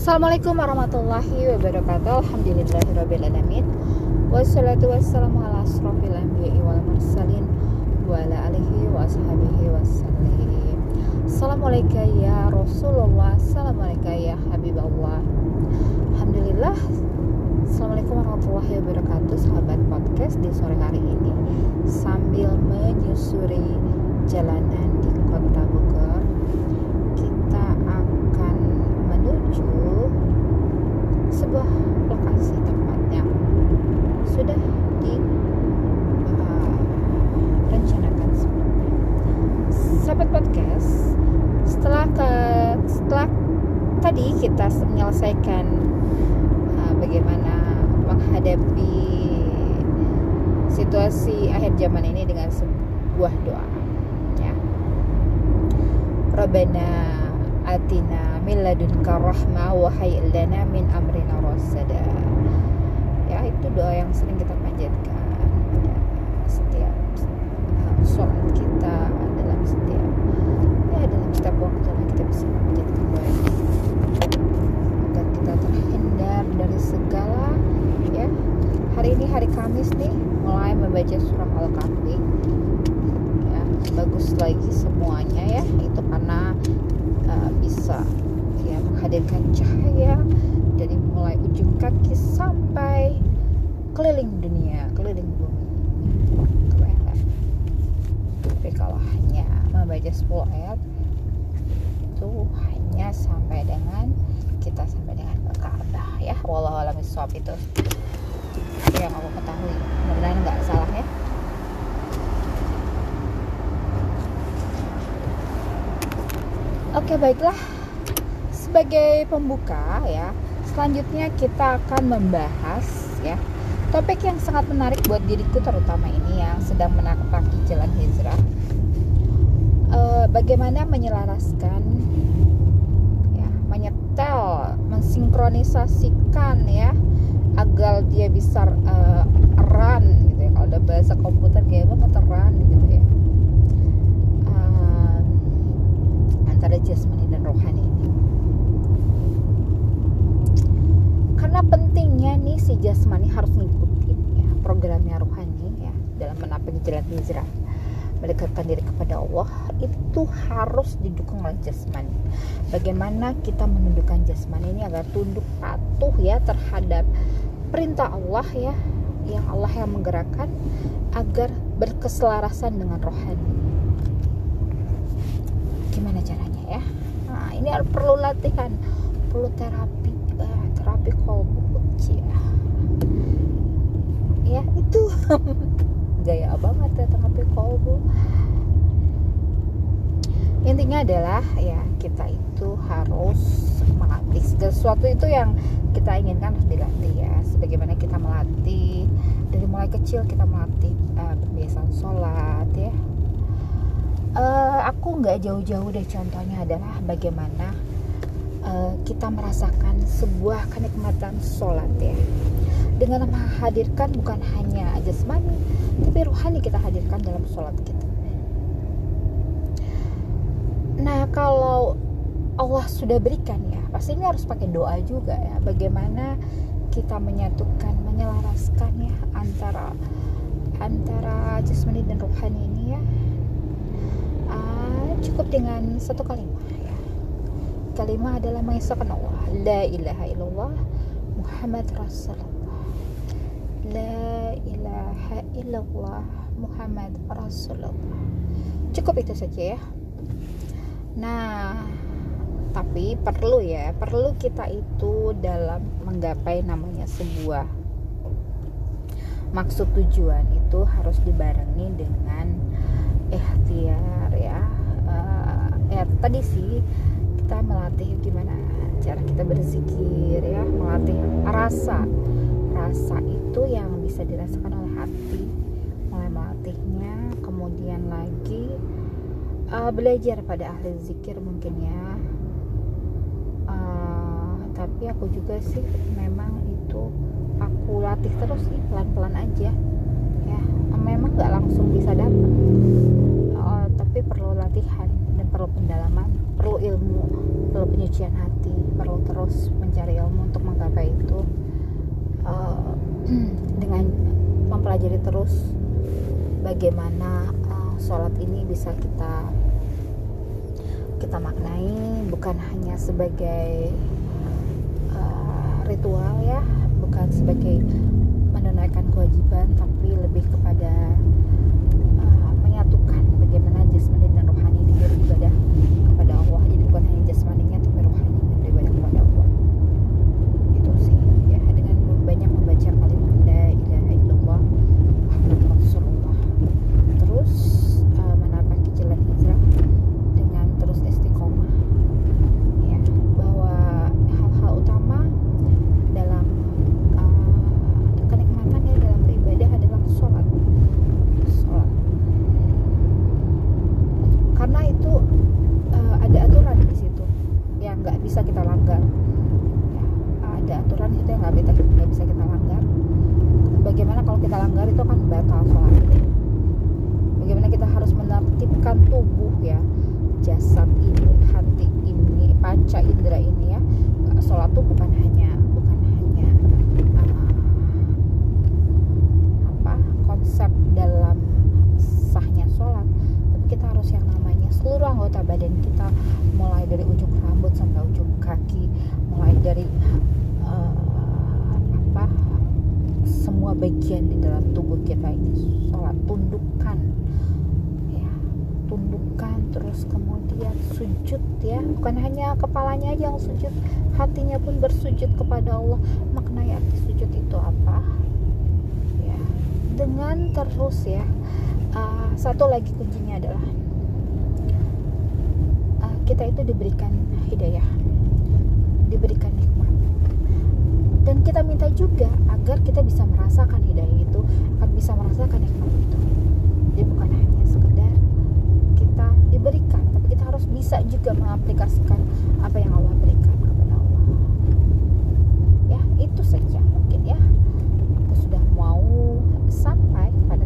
Assalamualaikum warahmatullahi wabarakatuh. Alhamdulillahirrabbilalamin Wassalatu wassalamu ala asrafil anbiya'i wal mursalin Wa ala alihi wa ashabihi Assalamualaikum ya Rasulullah. Assalamualaikum ya Habibullah. Alhamdulillah. Assalamualaikum warahmatullahi wabarakatuh Sahabat podcast di sore hari ini. Sambil menyusuri jalanan di kota Bogor Kita akan menuju sebuah lokasi tempat yang sudah direncanakan sebelumnya. Sahabat podcast, setelah ke setelah tadi kita menyelesaikan uh, bagaimana menghadapi situasi akhir zaman ini dengan sebuah doa ya. Rabbana atina min ladunka rahmah wa hayyi lana min amrina rasada. Ya, itu doa yang sering kita panjatkan pada setiap uh, sholat kita dalam setiap ya dalam setiap waktu lah kita bisa memanjatkan doa ini agar kita terhindar dari segala ya hari ini hari Kamis nih mulai membaca surah Al-Kahfi ya bagus lagi semuanya ya itu karena uh, bisa ya menghadirkan cahaya dari mulai ujung kaki sampai keliling dunia, keliling bumi. Keren? Tapi kalau hanya membaca 10 ayat itu hanya sampai dengan kita sampai dengan ke Ka'bah ya. Bishawab itu yang aku ketahui. Mudah-mudahan nggak salah ya. Oke baiklah. Sebagai pembuka ya selanjutnya kita akan membahas ya topik yang sangat menarik buat diriku terutama ini yang sedang menapaki jalan hijrah. E, bagaimana menyelaraskan ya menyetel mensinkronisasikan ya agar dia bisa uh, run gitu ya. Kalau udah bahasa komputer kayak banget gitu ya uh, antara jasmani dan rohani ini. Karena pentingnya nih si jasmani harus ngikutin ya programnya rohani ya dalam menapaki jalan hijrah. Mendekatkan diri kepada Allah itu harus didukung oleh jasmani. Bagaimana kita menundukkan jasmani ini agar tunduk patuh ya terhadap perintah Allah ya yang Allah yang menggerakkan agar berkeselarasan dengan rohani. Gimana caranya ya. Nah, ini perlu latihan perlu terapi eh, terapi kolbu ya. Ya itu. Gaya banget ya terapi kolbu intinya adalah ya kita itu harus melatih sesuatu itu yang kita inginkan harus dilatih ya. Sebagaimana kita melatih dari mulai kecil kita melatih uh, kebiasaan sholat ya uh, aku nggak jauh-jauh deh contohnya adalah bagaimana uh, kita merasakan sebuah kenikmatan sholat ya. Dengan menghadirkan bukan hanya jasmani tapi rohani kita hadirkan dalam sholat kita. Nah kalau Allah sudah berikan ya pasti ini harus pakai doa juga ya. Bagaimana kita menyatukan menyelaraskan ya antara antara jasmani dan rohani ini ya uh, cukup dengan satu kalimat ya. Kalimat adalah mengisahkan Allah la ilaha illallah Muhammad Rasulullah. La ilaha illallah Muhammad Rasulullah. Cukup itu saja ya. Nah tapi perlu ya perlu kita itu dalam menggapai namanya sebuah. Maksud tujuan itu harus dibarengi dengan ikhtiar ya. Uh, ya tadi sih kita melatih gimana cara kita berzikir ya melatih rasa. Rasa itu yang bisa dirasakan oleh hati mulai melatihnya kemudian lagi uh, belajar pada ahli zikir mungkin ya. Uh, tapi aku juga sih memang itu aku latih terus sih pelan-pelan aja ya memang nggak langsung bisa dapat uh, tapi perlu latihan dan perlu pendalaman perlu ilmu perlu penyucian hati perlu terus mencari ilmu untuk menggapai itu. Uh, dengan mempelajari terus bagaimana uh, sholat ini bisa kita kita maknai bukan hanya sebagai uh, ritual ya bukan sebagai menunaikan kewajiban tapi lebih kepada uh, menyatukan bagaimana jasmani dan rohani di beribadah kepada Allah jadi bukan hanya jasmaninya tapi rohaninya beribadah kepada Allah itu sih ya dengan banyak membaca kalimat la ilaha illallah Muhammad Rasulullah terus uh, menapaki jalan hijrah dengan terus istiqomah ya bahwa hal-hal utama dalam uh, kenikmatan ya dalam beribadah adalah sholat sholat karena itu uh, ada aturan di situ yang nggak bisa kita langgar ya, ada aturan di situ yang nggak bisa nggak bisa kita langgar bagaimana kalau kita langgar itu kan batal sholat bagaimana kita harus menertibkan tubuh ya jasad ini hati ini panca indera ini ya sholat tuh bukan hanya bukan hanya uh, apa konsep dalam sahnya sholat tapi kita harus yang namanya seluruh anggota badan kita mulai dari ujung rambut sampai ujung kaki mulai dari uh, apa semua bagian di dalam tubuh kita ini. Sholat tundukkan ya tundukkan terus kemudian sujud ya. Bukan hanya kepalanya aja yang sujud hatinya pun bersujud kepada Allah. Maknanya arti sujud itu apa? Ya dengan terus ya. Uh, satu lagi kuncinya adalah itu diberikan hidayah diberikan nikmat. Dan kita minta juga agar kita bisa merasakan hidayah itu agar bisa merasakan nikmat itu. Jadi bukan hanya sekedar kita diberikan tapi kita harus bisa juga mengaplikasikan apa yang Allah berikan kepada Allah. Ya itu saja mungkin ya. Kita sudah mau sampai pada